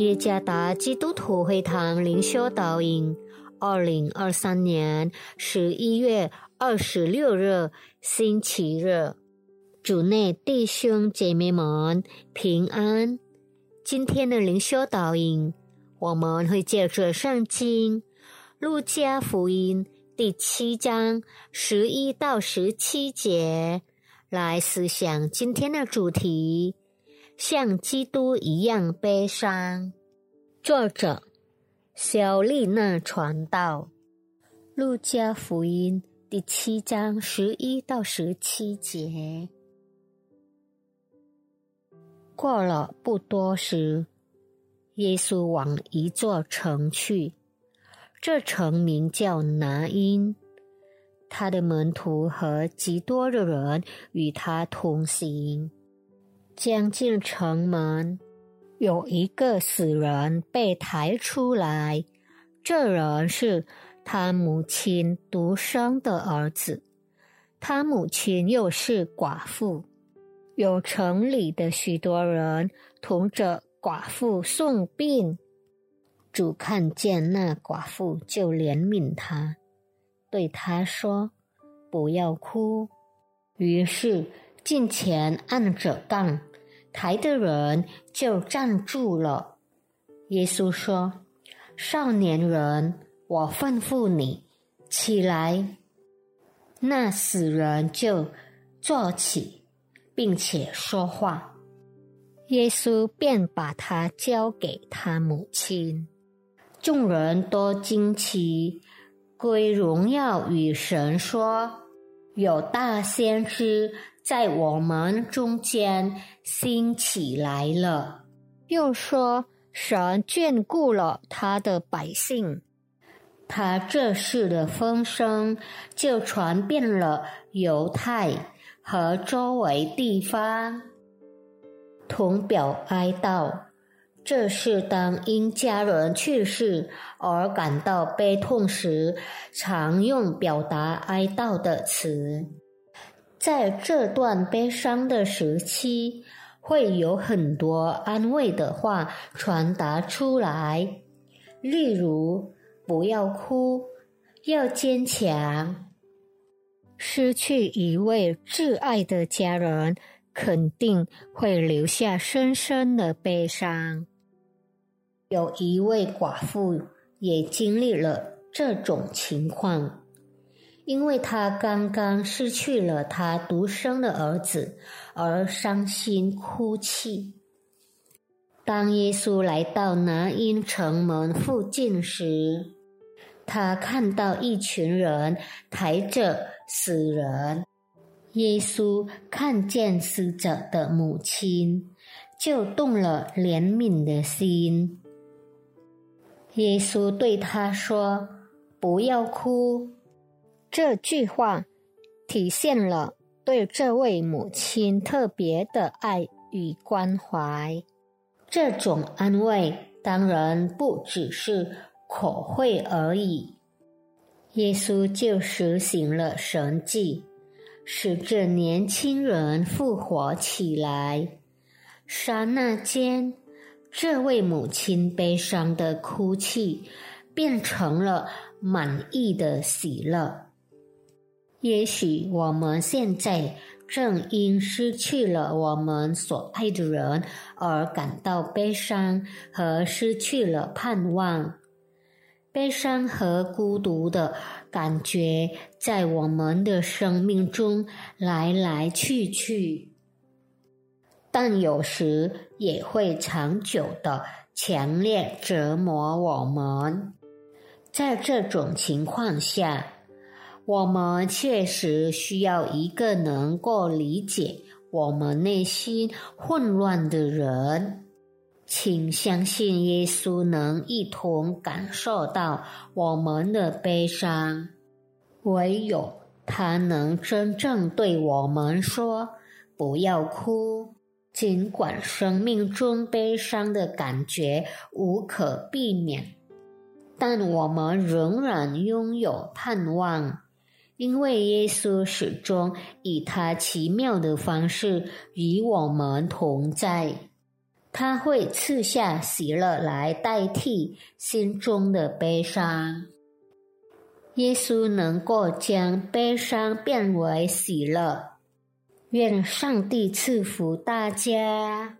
耶加达基督徒会堂灵修导引，二零二三年十一月二十六日星期日，主内弟兄姐妹们平安。今天的灵修导引，我们会借着圣经《路加福音》第七章十一到十七节来思想今天的主题。像基督一样悲伤。作者：小丽娜传道，《路加福音》第七章十一到十七节。过了不多时，耶稣往一座城去，这城名叫拿因。他的门徒和极多的人与他同行。将进城门，有一个死人被抬出来。这人是他母亲独生的儿子，他母亲又是寡妇。有城里的许多人同着寡妇送殡。主看见那寡妇，就怜悯他，对他说：“不要哭。”于是近前按着杠。抬的人就站住了。耶稣说：“少年人，我吩咐你起来。”那死人就坐起，并且说话。耶稣便把他交给他母亲。众人都惊奇，归荣耀与神，说：“有大先知。”在我们中间兴起来了，又说神眷顾了他的百姓，他这事的风声就传遍了犹太和周围地方，同表哀悼。这是当因家人去世而感到悲痛时，常用表达哀悼的词。在这段悲伤的时期，会有很多安慰的话传达出来，例如“不要哭，要坚强”。失去一位挚爱的家人，肯定会留下深深的悲伤。有一位寡妇也经历了这种情况。因为他刚刚失去了他独生的儿子，而伤心哭泣。当耶稣来到拿因城门附近时，他看到一群人抬着死人。耶稣看见死者的母亲，就动了怜悯的心。耶稣对他说：“不要哭。”这句话体现了对这位母亲特别的爱与关怀。这种安慰当然不只是口惠而已。耶稣就实行了神迹，使这年轻人复活起来。刹那间，这位母亲悲伤的哭泣变成了满意的喜乐。也许我们现在正因失去了我们所爱的人而感到悲伤和失去了盼望。悲伤和孤独的感觉在我们的生命中来来去去，但有时也会长久的强烈折磨我们。在这种情况下。我们确实需要一个能够理解我们内心混乱的人，请相信耶稣能一同感受到我们的悲伤。唯有他能真正对我们说：“不要哭。”尽管生命中悲伤的感觉无可避免，但我们仍然拥有盼望。因为耶稣始终以他奇妙的方式与我们同在，他会赐下喜乐来代替心中的悲伤。耶稣能够将悲伤变为喜乐。愿上帝赐福大家。